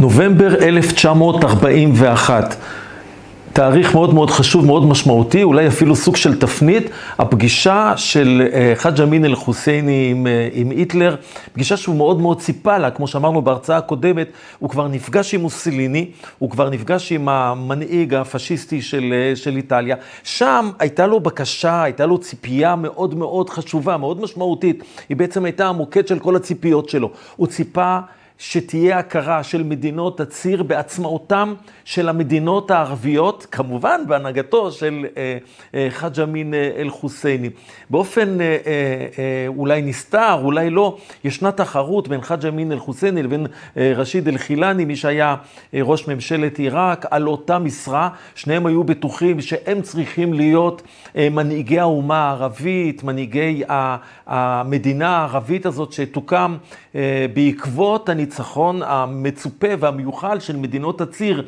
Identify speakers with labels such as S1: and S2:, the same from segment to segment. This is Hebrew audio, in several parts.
S1: נובמבר 1941. תאריך מאוד מאוד חשוב, מאוד משמעותי, אולי אפילו סוג של תפנית, הפגישה של אה, חאג' אמין אל-חוסייני עם, אה, עם היטלר, פגישה שהוא מאוד מאוד ציפה לה, כמו שאמרנו בהרצאה הקודמת, הוא כבר נפגש עם מוסליני, הוא כבר נפגש עם המנהיג הפשיסטי של, אה, של איטליה, שם הייתה לו בקשה, הייתה לו ציפייה מאוד מאוד חשובה, מאוד משמעותית, היא בעצם הייתה המוקד של כל הציפיות שלו, הוא ציפה שתהיה הכרה של מדינות הציר בעצמאותם של המדינות הערביות, כמובן בהנהגתו של אה, אה, חאג' אמין אה, אל-חוסייני. באופן אולי נסתר, אולי לא, ישנה תחרות בין חאג' אמין אל-חוסייני לבין רשיד אל-חילני, מי שהיה ראש ממשלת עיראק, על אותה משרה. שניהם היו בטוחים שהם צריכים להיות מנהיגי האומה הערבית, מנהיגי המדינה הערבית הזאת שתוקם בעקבות הניצחון המצופה והמיוחל של מדינות הציר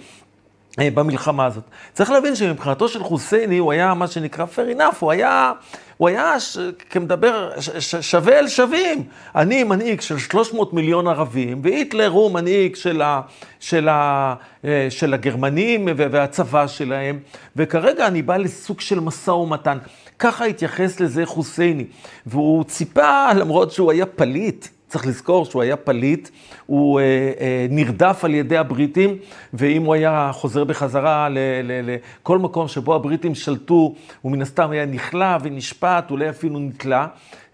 S1: אה, במלחמה הזאת. צריך להבין שמבחינתו של חוסייני הוא היה מה שנקרא fair enough, הוא היה, הוא היה ש, כמדבר ש, ש, שווה אל שווים. אני מנהיג של 300 מיליון ערבים, והיטלר הוא מנהיג של, ה, של, ה, אה, של הגרמנים והצבא שלהם, וכרגע אני בא לסוג של משא ומתן. ככה התייחס לזה חוסייני, והוא ציפה, למרות שהוא היה פליט, צריך לזכור שהוא היה פליט, הוא אה, אה, נרדף על ידי הבריטים, ואם הוא היה חוזר בחזרה לכל מקום שבו הבריטים שלטו, הוא מן הסתם היה נכלא ונשפט, אולי אפילו נתלה,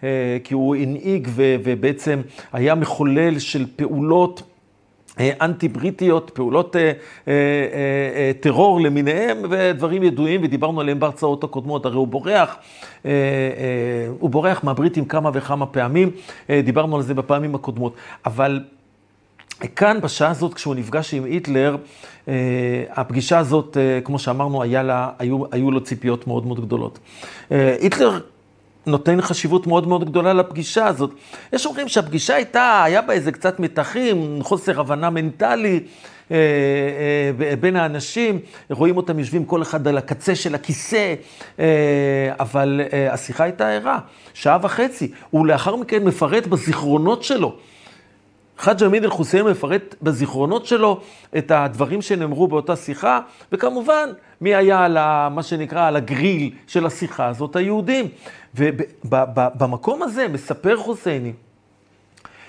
S1: אה, כי הוא הנהיג ובעצם היה מחולל של פעולות. אה, אנטי-בריטיות, פעולות אה, אה, אה, טרור למיניהם, ודברים ידועים, ודיברנו עליהם בהרצאות הקודמות, הרי הוא בורח, אה, אה, הוא בורח מהבריטים כמה וכמה פעמים, דיברנו על זה בפעמים הקודמות. אבל כאן, בשעה הזאת, כשהוא נפגש עם היטלר, אה, הפגישה הזאת, אה, כמו שאמרנו, לה, היו, היו לו ציפיות מאוד מאוד גדולות. אה, היטלר נותן חשיבות מאוד מאוד גדולה לפגישה הזאת. יש אומרים שהפגישה הייתה, היה בה איזה קצת מתחים, חוסר הבנה מנטלי. אה, אה, בין האנשים, רואים אותם יושבים כל אחד על הקצה של הכיסא, אה, אבל השיחה הייתה ערה, שעה וחצי. הוא לאחר מכן מפרט בזיכרונות שלו. חאג' אמין אל-חוסיין מפרט בזיכרונות שלו את הדברים שנאמרו באותה שיחה, וכמובן, מי היה על ה, מה שנקרא, על הגריל של השיחה הזאת? היהודים. ובמקום הזה מספר חוסייני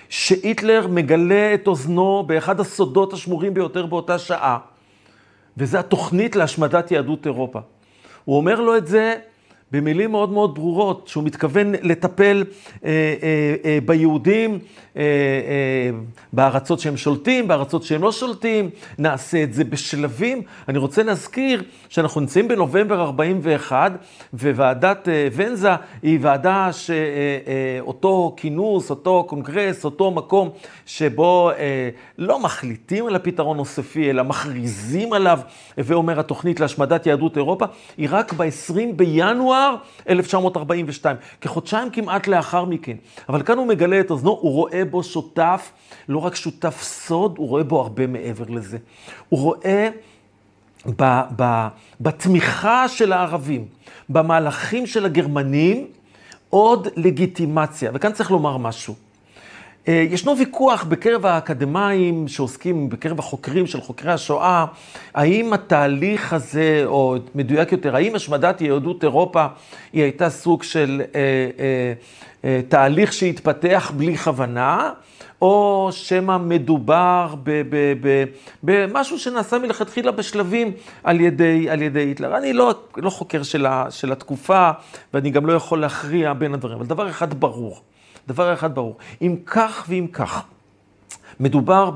S1: שהיטלר מגלה את אוזנו באחד הסודות השמורים ביותר באותה שעה, וזה התוכנית להשמדת יהדות אירופה. הוא אומר לו את זה במילים מאוד מאוד ברורות, שהוא מתכוון לטפל אה, אה, אה, ביהודים, אה, אה, בארצות שהם שולטים, בארצות שהם לא שולטים, נעשה את זה בשלבים. אני רוצה להזכיר שאנחנו נמצאים בנובמבר 41, וועדת אה, ונזה היא ועדה שאותו אה, אה, כינוס, אותו קונגרס, אותו מקום שבו אה, לא מחליטים על הפתרון נוספי, אלא מכריזים עליו, ואומר התוכנית להשמדת יהדות אירופה, היא רק ב-20 בינואר. בינואר 1942, כחודשיים כמעט לאחר מכן. אבל כאן הוא מגלה את אוזנו, הוא רואה בו שותף, לא רק שותף סוד, הוא רואה בו הרבה מעבר לזה. הוא רואה ב, ב, בתמיכה של הערבים, במהלכים של הגרמנים, עוד לגיטימציה. וכאן צריך לומר משהו. אה, ישנו ויכוח בקרב האקדמאים שעוסקים, בקרב החוקרים של חוקרי השואה, האם התהליך הזה, או מדויק יותר, האם השמדת יהדות אירופה היא הייתה סוג של אה, אה, אה, תהליך שהתפתח בלי כוונה, או שמא מדובר במשהו שנעשה מלכתחילה בשלבים על ידי, על ידי היטלר. אני לא, לא חוקר של, ה, של התקופה, ואני גם לא יכול להכריע בין הדברים, אבל דבר אחד ברור. דבר אחד ברור, אם כך ואם כך, מדובר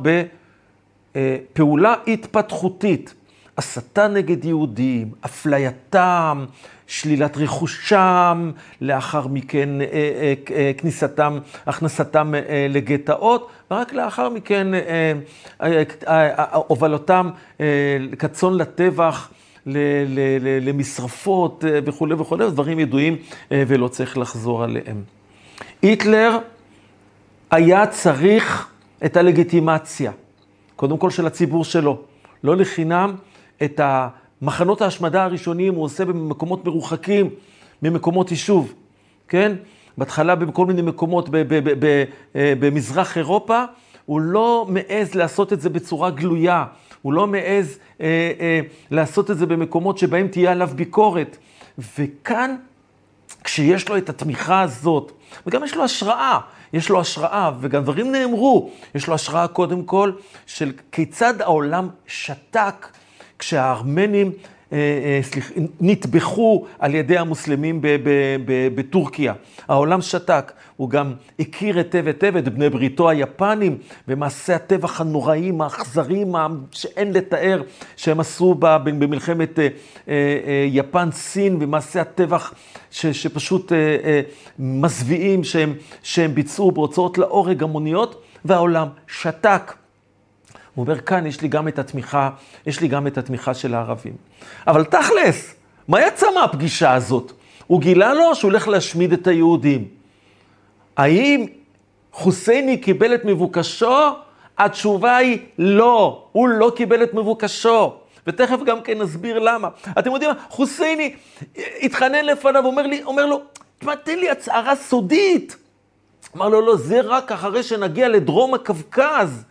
S1: בפעולה התפתחותית, הסתה נגד יהודים, אפלייתם, שלילת רכושם, לאחר מכן אה, אה, אה, כניסתם, הכנסתם לגטאות, ורק לאחר מכן הובלותם כצאן לטבח. למשרפות וכולי וכולי, דברים ידועים ולא צריך לחזור עליהם. היטלר היה צריך את הלגיטימציה, קודם כל של הציבור שלו. לא לחינם את מחנות ההשמדה הראשונים הוא עושה במקומות מרוחקים ממקומות יישוב, כן? בהתחלה בכל מיני מקומות אה, במזרח אירופה, הוא לא מעז לעשות את זה בצורה גלויה, הוא לא מעז אה, אה, לעשות את זה במקומות שבהם תהיה עליו ביקורת. וכאן, כשיש לו את התמיכה הזאת, וגם יש לו השראה, יש לו השראה, וגם דברים נאמרו, יש לו השראה קודם כל של כיצד העולם שתק כשהארמנים סליח, נטבחו על ידי המוסלמים בטורקיה. העולם שתק, הוא גם הכיר היטב היטב את בני בריתו היפנים ומעשי הטבח הנוראים, האכזריים, שאין לתאר, שהם עשו במלחמת אה, יפן-סין, ומעשי הטבח ש, שפשוט מזוויעים שהם, שהם ביצעו בהוצאות להורג המוניות, והעולם שתק. הוא אומר, כאן יש לי גם את התמיכה, יש לי גם את התמיכה של הערבים. אבל תכלס, מה יצא מהפגישה הזאת? הוא גילה לו שהוא הולך להשמיד את היהודים. האם חוסייני קיבל את מבוקשו? התשובה היא לא, הוא לא קיבל את מבוקשו. ותכף גם כן נסביר למה. אתם יודעים מה? חוסייני התחנן לפניו, אומר, לי, אומר לו, תשמע, תן לי הצהרה סודית. אמר לו, לא, זה רק אחרי שנגיע לדרום הקווקז.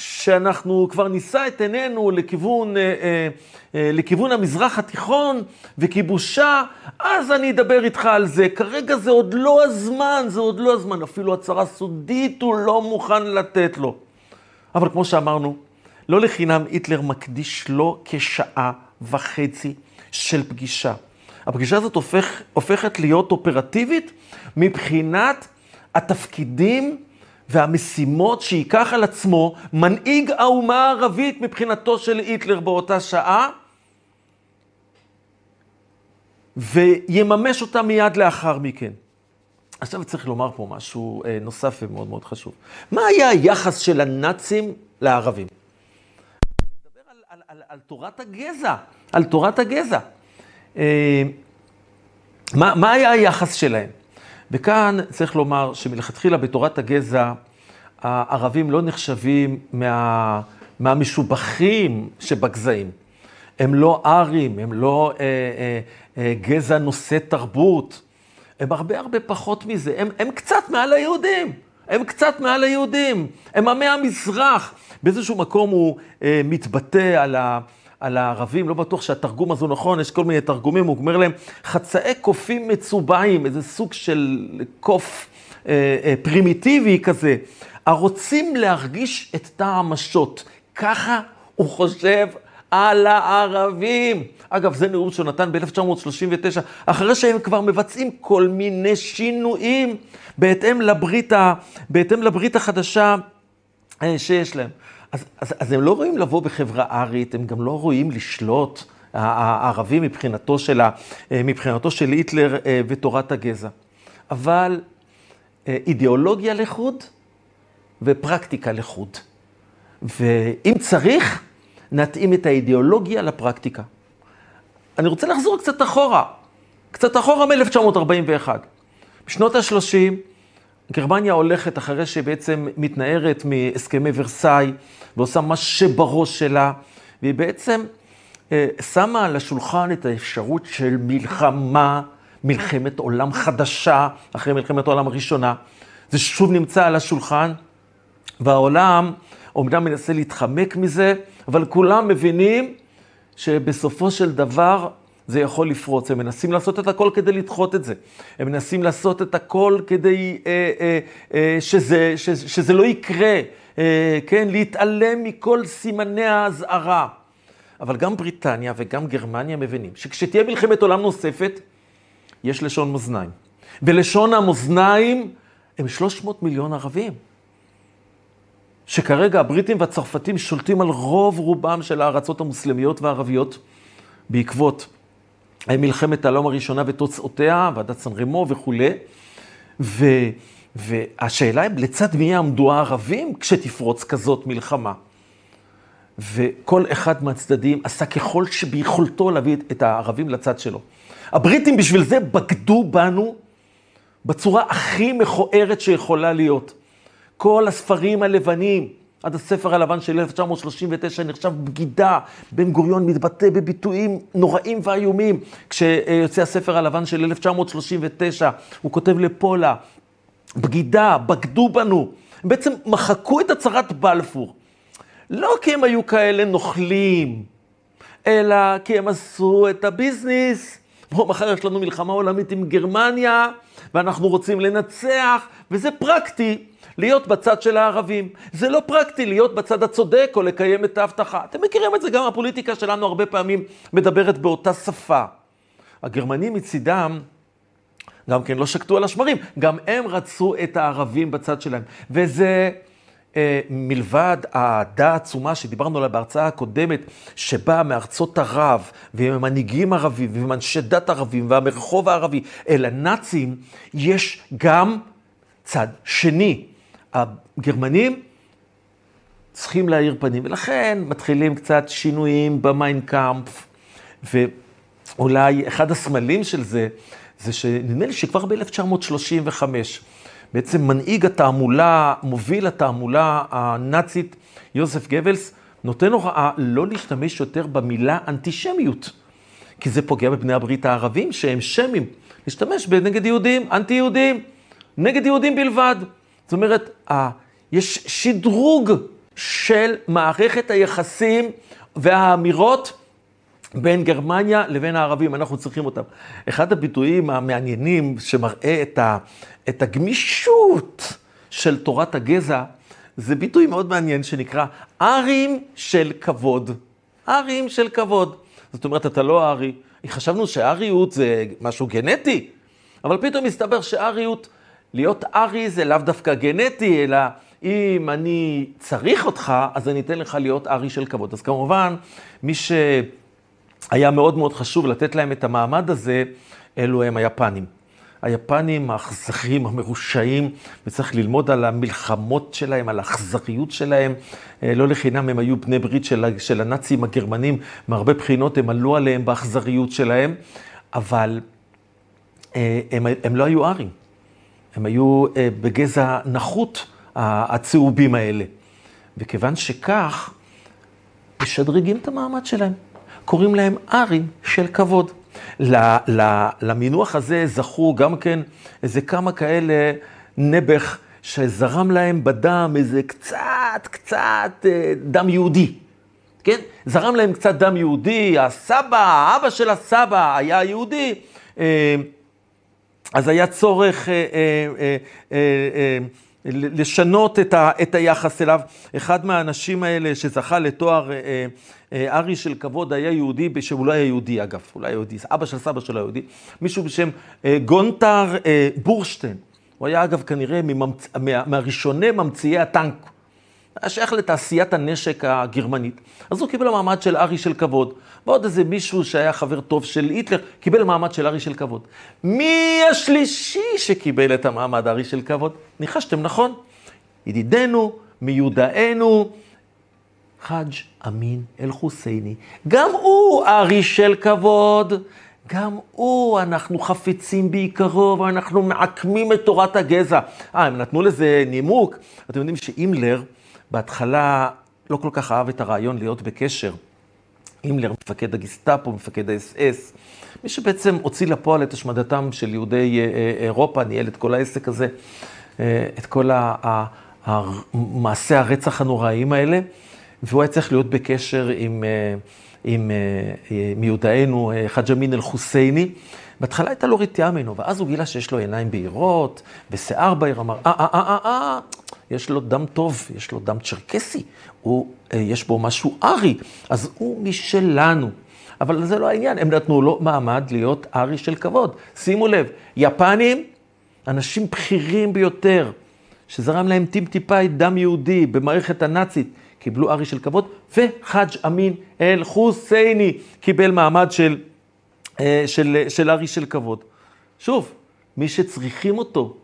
S1: שאנחנו כבר נישא את עינינו לכיוון, אה, אה, אה, לכיוון המזרח התיכון וכיבושה, אז אני אדבר איתך על זה. כרגע זה עוד לא הזמן, זה עוד לא הזמן. אפילו הצהרה סודית הוא לא מוכן לתת לו. אבל כמו שאמרנו, לא לחינם היטלר מקדיש לו כשעה וחצי של פגישה. הפגישה הזאת הופך, הופכת להיות אופרטיבית מבחינת התפקידים והמשימות שייקח על עצמו מנהיג האומה הערבית מבחינתו של היטלר באותה שעה, ויממש אותה מיד לאחר מכן. עכשיו צריך לומר פה משהו אה, נוסף ומאוד מאוד חשוב. מה היה היחס של הנאצים לערבים? אני מדבר על, על, על, על תורת הגזע, על תורת הגזע. אה, מה, מה היה היחס שלהם? וכאן צריך לומר שמלכתחילה בתורת הגזע, הערבים לא נחשבים מה, מהמשובחים שבגזעים. הם לא ארים, הם לא אה, אה, אה, גזע נושא תרבות. הם הרבה הרבה פחות מזה, הם, הם קצת מעל היהודים. הם קצת מעל היהודים, הם עמי המזרח. באיזשהו מקום הוא אה, מתבטא על, ה, על הערבים, לא בטוח שהתרגום הזו נכון, יש כל מיני תרגומים, הוא אומר להם, חצאי קופים מצובעים, איזה סוג של קוף אה, אה, פרימיטיבי כזה, הרוצים להרגיש את טעם השוט. ככה הוא חושב על הערבים. אגב, זה נאום שהוא נתן ב-1939, אחרי שהם כבר מבצעים כל מיני שינויים בהתאם לברית, ה, בהתאם לברית החדשה אה, שיש להם. אז, אז, אז הם לא רואים לבוא בחברה ארית, הם גם לא רואים לשלוט, הערבים מבחינתו של, ה, אה, מבחינתו של היטלר אה, ותורת הגזע. אבל אה, אידיאולוגיה לחוד ופרקטיקה לחוד. ואם צריך, נתאים את האידיאולוגיה לפרקטיקה. אני רוצה לחזור קצת אחורה, קצת אחורה מ-1941. בשנות ה-30, גרמניה הולכת אחרי שבעצם מתנערת מהסכמי ורסאי, ועושה מה שבראש שלה, והיא בעצם אה, שמה על השולחן את האפשרות של מלחמה, מלחמת עולם חדשה, אחרי מלחמת העולם הראשונה. זה שוב נמצא על השולחן, והעולם אומנם מנסה להתחמק מזה, אבל כולם מבינים שבסופו של דבר זה יכול לפרוץ. הם מנסים לעשות את הכל כדי לדחות את זה. הם מנסים לעשות את הכל כדי אה, אה, אה, שזה, שזה, שזה לא יקרה, אה, כן? להתעלם מכל סימני האזהרה. אבל גם בריטניה וגם גרמניה מבינים שכשתהיה מלחמת עולם נוספת, יש לשון מאזניים. ולשון המאזניים הם 300 מיליון ערבים. שכרגע הבריטים והצרפתים שולטים על רוב רובם של הארצות המוסלמיות והערביות בעקבות מלחמת העולם הראשונה ותוצאותיה, ועדת סן רמו וכולי. ו, והשאלה היא, לצד מי יעמדו הערבים כשתפרוץ כזאת מלחמה? וכל אחד מהצדדים עשה ככל שביכולתו להביא את הערבים לצד שלו. הבריטים בשביל זה בגדו בנו בצורה הכי מכוערת שיכולה להיות. כל הספרים הלבנים, עד הספר הלבן של 1939 נחשב בגידה. בן גוריון מתבטא בביטויים נוראים ואיומים. כשיוצא הספר הלבן של 1939, הוא כותב לפולה, בגידה, בגדו בנו. הם בעצם מחקו את הצהרת בלפור. לא כי הם היו כאלה נוכלים, אלא כי הם עשו את הביזנס. בואו, מחר יש לנו מלחמה עולמית עם גרמניה, ואנחנו רוצים לנצח, וזה פרקטי להיות בצד של הערבים. זה לא פרקטי להיות בצד הצודק או לקיים את ההבטחה. אתם מכירים את זה, גם הפוליטיקה שלנו הרבה פעמים מדברת באותה שפה. הגרמנים מצידם, גם כן לא שקטו על השמרים, גם הם רצו את הערבים בצד שלהם. וזה אה, מלבד האהדה העצומה שדיברנו עליה בהרצאה הקודמת, שבאה מארצות ערב, ועם מנהיגים ערבים, ועם אנשי דת ערבים, והמרחוב הערבי, אל הנאצים, יש גם צד שני. הגרמנים צריכים להאיר פנים, ולכן מתחילים קצת שינויים במיינקאמפ, ואולי אחד הסמלים של זה, זה שנדמה לי שכבר ב-1935, בעצם מנהיג התעמולה, מוביל התעמולה הנאצית, יוזף גבלס, נותן הוראה לא להשתמש יותר במילה אנטישמיות, כי זה פוגע בבני הברית הערבים שהם שמים, להשתמש בנגד יהודים, אנטי יהודים, נגד יהודים בלבד. זאת אומרת, יש שדרוג של מערכת היחסים והאמירות בין גרמניה לבין הערבים, אנחנו צריכים אותם. אחד הביטויים המעניינים שמראה את, ה, את הגמישות של תורת הגזע, זה ביטוי מאוד מעניין שנקרא ארים של כבוד. ארים של כבוד. זאת אומרת, אתה לא ארי. חשבנו שאריות זה משהו גנטי, אבל פתאום מסתבר שאריות, להיות ארי זה לאו דווקא גנטי, אלא אם אני צריך אותך, אז אני אתן לך להיות ארי של כבוד. אז כמובן, מי שהיה מאוד מאוד חשוב לתת להם את המעמד הזה, אלו הם היפנים. היפנים האכזריים, המרושעים, וצריך ללמוד על המלחמות שלהם, על האכזריות שלהם. אה, לא לחינם הם היו בני ברית של, של הנאצים הגרמנים, מהרבה בחינות הם עלו עליהם באכזריות שלהם, אבל אה, הם, הם לא היו ארים, הם היו אה, בגזע נחות, הצהובים האלה. וכיוון שכך, משדרגים את המעמד שלהם. קוראים להם ארים של כבוד. למינוח הזה זכו גם כן איזה כמה כאלה נעבך שזרם להם בדם איזה קצת, קצת אה, דם יהודי. כן? זרם להם קצת דם יהודי, הסבא, האבא של הסבא היה יהודי. אה, אז היה צורך אה, לשנות את, את היחס אליו. אחד מהאנשים האלה שזכה לתואר אה, אה, ארי של כבוד היה יהודי, לא היה יהודי אגב, הוא לא יהודי, אבא של סבא שלו יהודי, מישהו בשם אה, גונטר אה, בורשטיין. הוא היה אגב כנראה מממצ... מה, מהראשוני ממציאי הטנק. היה שייך לתעשיית הנשק הגרמנית. אז הוא קיבל מעמד של ארי של כבוד. ועוד איזה מישהו שהיה חבר טוב של היטלר, קיבל מעמד של ארי של כבוד. מי השלישי שקיבל את המעמד ארי של כבוד? ניחשתם נכון. ידידנו, מיודענו, חאג' אמין אל-חוסייני. גם הוא ארי של כבוד. גם הוא, אנחנו חפצים בעיקרו, ואנחנו מעקמים את תורת הגזע. אה, הם נתנו לזה נימוק. אתם יודעים שאימלר, בהתחלה לא כל כך אהב את הרעיון להיות בקשר. הימלר, מפקד הגסטאפו, מפקד האס-אס, מי שבעצם הוציא לפועל את השמדתם של יהודי אה, אה, אירופה, ניהל את כל העסק הזה, אה, את כל מעשי הרצח הנוראיים האלה, והוא היה צריך להיות בקשר עם, עם מיודענו חאג' אמין אל-חוסייני. בהתחלה הייתה לו רתיעה ממנו, ואז הוא גילה שיש לו עיניים בהירות, ושיער בהיר, אמר, אה, אה, אה, אה, אה, יש לו דם טוב, יש לו דם צ'רקסי, הוא, אה, יש בו משהו ארי, אז הוא משלנו. אבל זה לא העניין, הם נתנו לו מעמד להיות ארי של כבוד. שימו לב, יפנים, אנשים בכירים ביותר, שזרם להם טיפ-טיפה דם יהודי במערכת הנאצית, קיבלו ארי של כבוד, וחאג' אמין אל-חוסייני קיבל מעמד של, אה, של, של ארי של כבוד. שוב, מי שצריכים אותו,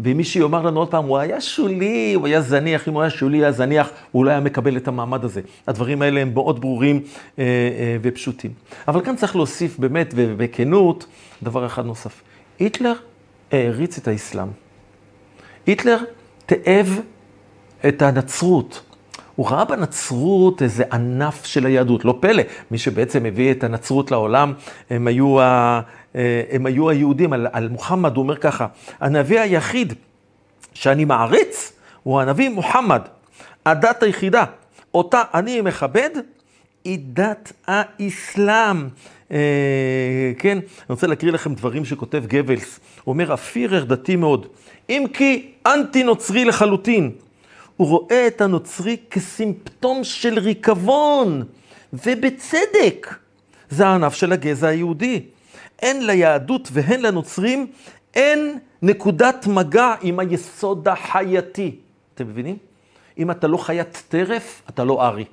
S1: ומי שיאמר לנו עוד פעם, הוא היה שולי, הוא היה זניח, אם הוא היה שולי, היה זניח, הוא לא היה מקבל את המעמד הזה. הדברים האלה הם מאוד ברורים אה, אה, ופשוטים. אבל כאן צריך להוסיף באמת, ובכנות, דבר אחד נוסף. היטלר העריץ את האסלאם. היטלר תאב את הנצרות. הוא ראה בנצרות איזה ענף של היהדות, לא פלא, מי שבעצם הביא את הנצרות לעולם, הם היו, ה, אה, הם היו היהודים, על, על מוחמד הוא אומר ככה, הנביא היחיד שאני מעריץ הוא הנביא מוחמד. הדת היחידה, אותה אני מכבד, היא דת האסלאם. אה, כן, אני רוצה להקריא לכם דברים שכותב גבלס. הוא אומר, הפירר דתי מאוד, אם כי אנטי נוצרי לחלוטין. הוא רואה את הנוצרי כסימפטום של ריקבון, ובצדק. זה הענף של הגזע היהודי. אין ליהדות והן לנוצרים, אין נקודת מגע עם היסוד החייתי. אתם מבינים? אם אתה לא חיית טרף, אתה לא ארי.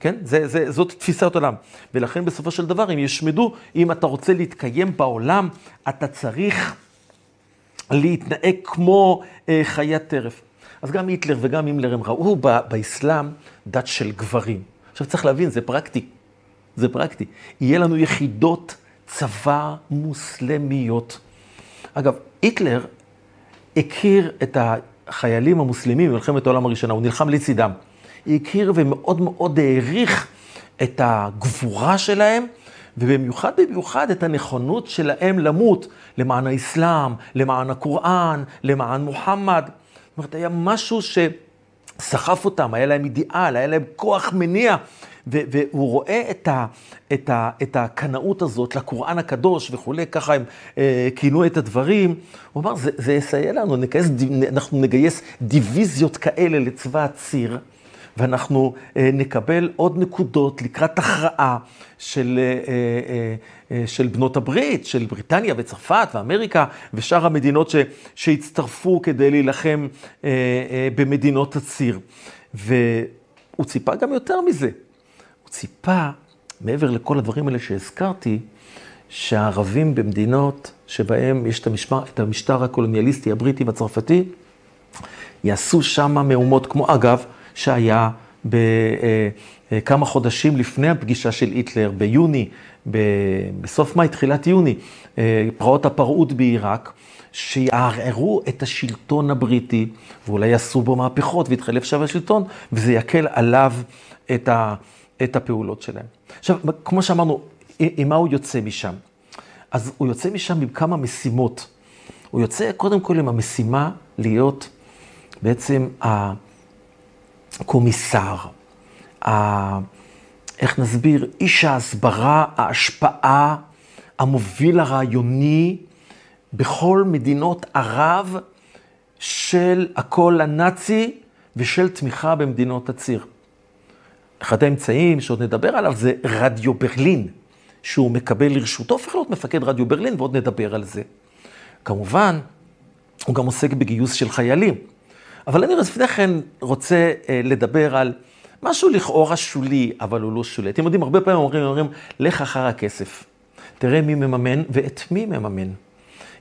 S1: כן? זה, זה, זאת תפיסת עולם. ולכן בסופו של דבר, הם ישמדו, אם אתה רוצה להתקיים בעולם, אתה צריך להתנהג כמו אה, חיית טרף. אז גם היטלר וגם הימלר הם ראו באסלאם דת של גברים. עכשיו צריך להבין, זה פרקטי. זה פרקטי. יהיה לנו יחידות צבא מוסלמיות. אגב, היטלר הכיר את החיילים המוסלמים במלחמת העולם הראשונה, הוא נלחם לצידם. הכיר ומאוד מאוד העריך את הגבורה שלהם, ובמיוחד במיוחד את הנכונות שלהם למות למען האסלאם, למען הקוראן, למען מוחמד. זאת אומרת, היה משהו שסחף אותם, היה להם אידיאל, היה להם כוח מניע. והוא רואה את, ה, את, ה, את הקנאות הזאת לקוראן הקדוש וכולי, ככה הם אה, כינו את הדברים. הוא אמר, זה, זה יסייע לנו, נגייס, אנחנו נגייס דיוויזיות כאלה לצבא הציר. ואנחנו אה, נקבל עוד נקודות לקראת הכרעה של, אה, אה, של בנות הברית, של בריטניה וצרפת ואמריקה ושאר המדינות ש, שהצטרפו כדי להילחם במדינות הציר. והוא ציפה גם יותר מזה. הוא ציפה, מעבר לכל הדברים האלה שהזכרתי, שהערבים במדינות שבהם יש את המשמר, את המשטר הקולוניאליסטי הבריטי והצרפתי, יעשו שם מהומות, כמו אגב, שהיה בכמה אה, חודשים לפני הפגישה של היטלר, ביוני, בסוף מאי, תחילת יוני, אה, פרעות הפרעות בעיראק, שיערערו את השלטון הבריטי, ואולי יעשו בו מהפכות ויתחלף שם השלטון, וזה יקל עליו את, ה, את הפעולות שלהם. עכשיו, כמו שאמרנו, עם מה הוא יוצא משם? אז הוא יוצא משם עם כמה משימות. הוא יוצא קודם כל עם המשימה להיות בעצם ה... הקומיסר, ה... איך נסביר, איש ההסברה, ההשפעה, המוביל הרעיוני בכל מדינות ערב של הקול הנאצי ושל תמיכה במדינות הציר. אחד האמצעים שעוד נדבר עליו זה רדיו ברלין, שהוא מקבל לרשותו, הופך להיות מפקד רדיו ברלין, ועוד נדבר על זה. כמובן, הוא גם עוסק בגיוס של חיילים. אבל אני לפני כן רוצה אה, לדבר על משהו לכאורה שולי, אבל הוא לא שולי. אתם יודעים, הרבה פעמים אומרים, אומרים, לך אחר הכסף. תראה מי מממן ואת מי מממן.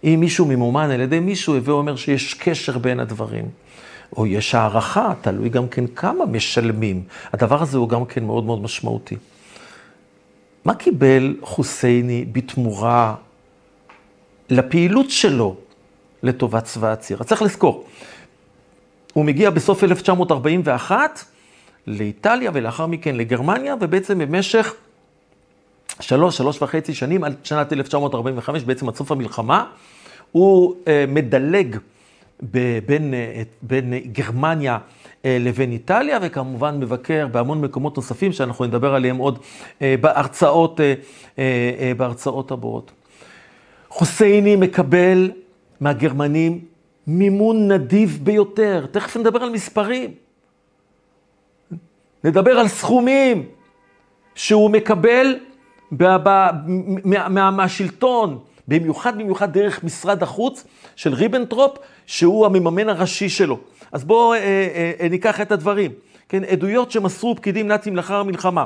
S1: אם מישהו ממומן על ידי מישהו, הווה אומר שיש קשר בין הדברים. או יש הערכה, תלוי גם כן כמה משלמים. הדבר הזה הוא גם כן מאוד מאוד משמעותי. מה קיבל חוסייני בתמורה לפעילות שלו לטובת צבא הציר? צריך לזכור, הוא מגיע בסוף 1941 לאיטליה ולאחר מכן לגרמניה, ובעצם במשך שלוש, שלוש וחצי שנים, עד שנת 1945, בעצם עד סוף המלחמה, הוא אה, מדלג בין, אה, בין גרמניה אה, לבין איטליה, וכמובן מבקר בהמון מקומות נוספים שאנחנו נדבר עליהם עוד בהרצאות, בהרצאות הבאות. חוסייני מקבל מהגרמנים מימון נדיב ביותר. תכף נדבר על מספרים. נדבר על סכומים שהוא מקבל מהשלטון, במיוחד במיוחד דרך משרד החוץ של ריבנטרופ, שהוא המממן הראשי שלו. אז בואו אה, אה, אה, ניקח את הדברים. כן, עדויות שמסרו פקידים נאצים לאחר המלחמה.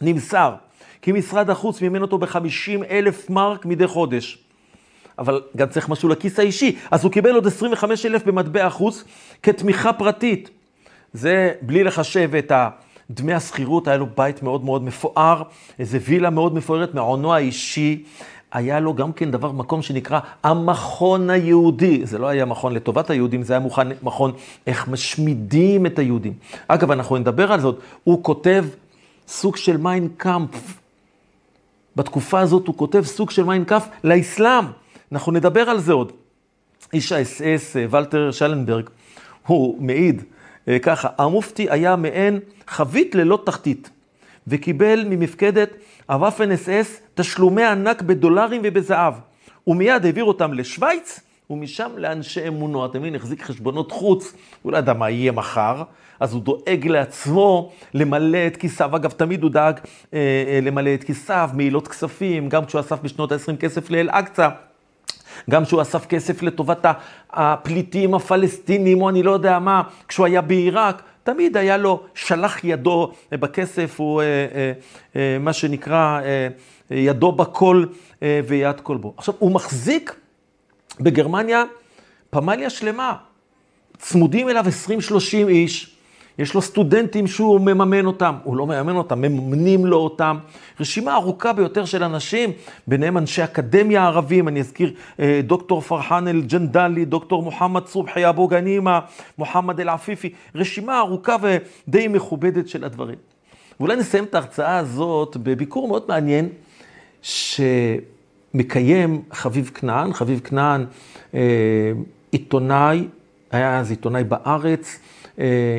S1: נמסר כי משרד החוץ מימן אותו ב-50 אלף מרק מדי חודש. אבל גם צריך משהו לכיס האישי. אז הוא קיבל עוד 25 אלף במטבע חוץ כתמיכה פרטית. זה בלי לחשב את דמי השכירות, היה לו בית מאוד מאוד מפואר, איזה וילה מאוד מפוארת מעונו האישי. היה לו גם כן דבר, מקום שנקרא המכון היהודי. זה לא היה מכון לטובת היהודים, זה היה מוכן, מכון איך משמידים את היהודים. אגב, אנחנו נדבר על זאת, הוא כותב סוג של מיין קאמפף. בתקופה הזאת הוא כותב סוג של מיין קאמפ לאסלאם. אנחנו נדבר על זה עוד. איש האס-אס, ולטר שלנברג, הוא מעיד אה, ככה, המופתי היה מעין חבית ללא תחתית, וקיבל ממפקדת הוואפן אס אס תשלומי ענק בדולרים ובזהב. ומיד העביר אותם לשוויץ, ומשם לאנשי אמונו. אתה מבין, החזיק חשבונות חוץ, הוא לא ידע מה יהיה מחר, אז הוא דואג לעצמו למלא את כיסיו. אגב, תמיד הוא דאג אה, אה, למלא את כיסיו, מעילות כספים, גם כשהוא אסף בשנות ה-20 כסף לאל-אקצא. גם כשהוא אסף כסף לטובת הפליטים הפלסטינים, או אני לא יודע מה, כשהוא היה בעיראק, תמיד היה לו שלח ידו בכסף, הוא אה, אה, אה, מה שנקרא ידו בכל ויד כל בו. עכשיו, הוא מחזיק בגרמניה פמליה שלמה, צמודים אליו 20-30 איש. יש לו סטודנטים שהוא מממן אותם, הוא לא מממן אותם, מממנים לו אותם. רשימה ארוכה ביותר של אנשים, ביניהם אנשי אקדמיה ערבים, אני אזכיר אה, דוקטור פרחן אל-ג'נדלי, דוקטור מוחמד סובחי אבו גנימה, מוחמד אל-עפיפי, רשימה ארוכה ודי מכובדת של הדברים. ואולי נסיים את ההרצאה הזאת בביקור מאוד מעניין, שמקיים חביב כנען, חביב כנען, אה, עיתונאי, היה אז עיתונאי בארץ,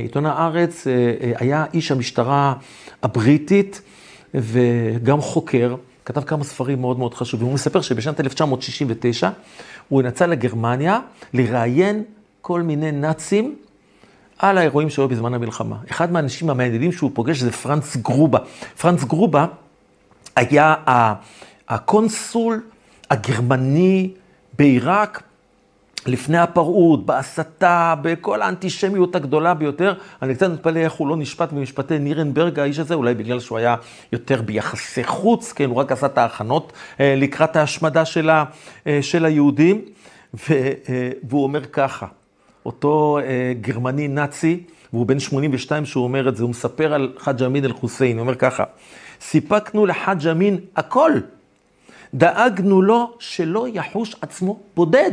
S1: עיתון הארץ אה, אה, היה איש המשטרה הבריטית וגם חוקר, כתב כמה ספרים מאוד מאוד חשובים. הוא מספר שבשנת 1969 הוא נסע לגרמניה לראיין כל מיני נאצים על האירועים שהיו בזמן המלחמה. אחד מהאנשים המעניינים שהוא פוגש זה פרנץ גרובה. פרנץ גרובה היה הקונסול הגרמני בעיראק לפני הפרעות, בהסתה, בכל האנטישמיות הגדולה ביותר. אני קצת מתפלא איך הוא לא נשפט במשפטי נירנברג, האיש הזה, אולי בגלל שהוא היה יותר ביחסי חוץ, כן, הוא רק עשה את ההכנות אה, לקראת ההשמדה של, ה, אה, של היהודים. ו, אה, והוא אומר ככה, אותו גרמני נאצי, והוא בן 82 שהוא אומר את זה, הוא מספר על חאג' אמין אל-חוסיין, הוא אומר ככה, סיפקנו לחאג' אמין הכל, דאגנו לו שלא יחוש עצמו בודד.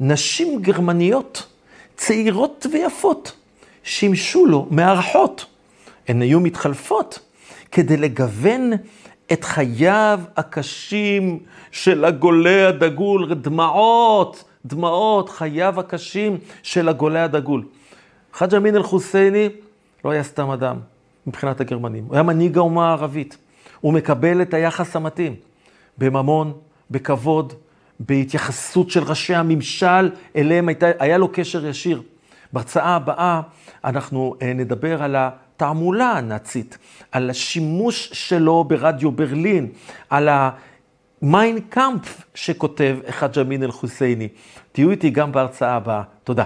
S1: נשים גרמניות, צעירות ויפות, שימשו לו מארחות. הן היו מתחלפות כדי לגוון את חייו הקשים של הגולה הדגול, דמעות, דמעות, חייו הקשים של הגולה הדגול. חאג' אמין אל-חוסייני לא היה סתם אדם מבחינת הגרמנים, הוא היה מנהיג האומה הערבית. הוא מקבל את היחס המתאים, בממון, בכבוד, בהתייחסות של ראשי הממשל, אליהם הייתה, היה לו קשר ישיר. בהרצאה הבאה אנחנו אה, נדבר על התעמולה הנאצית, על השימוש שלו ברדיו ברלין, על המיין קאמפ שכותב חאג' אמין אל-חוסייני. תהיו איתי גם בהרצאה הבאה. תודה.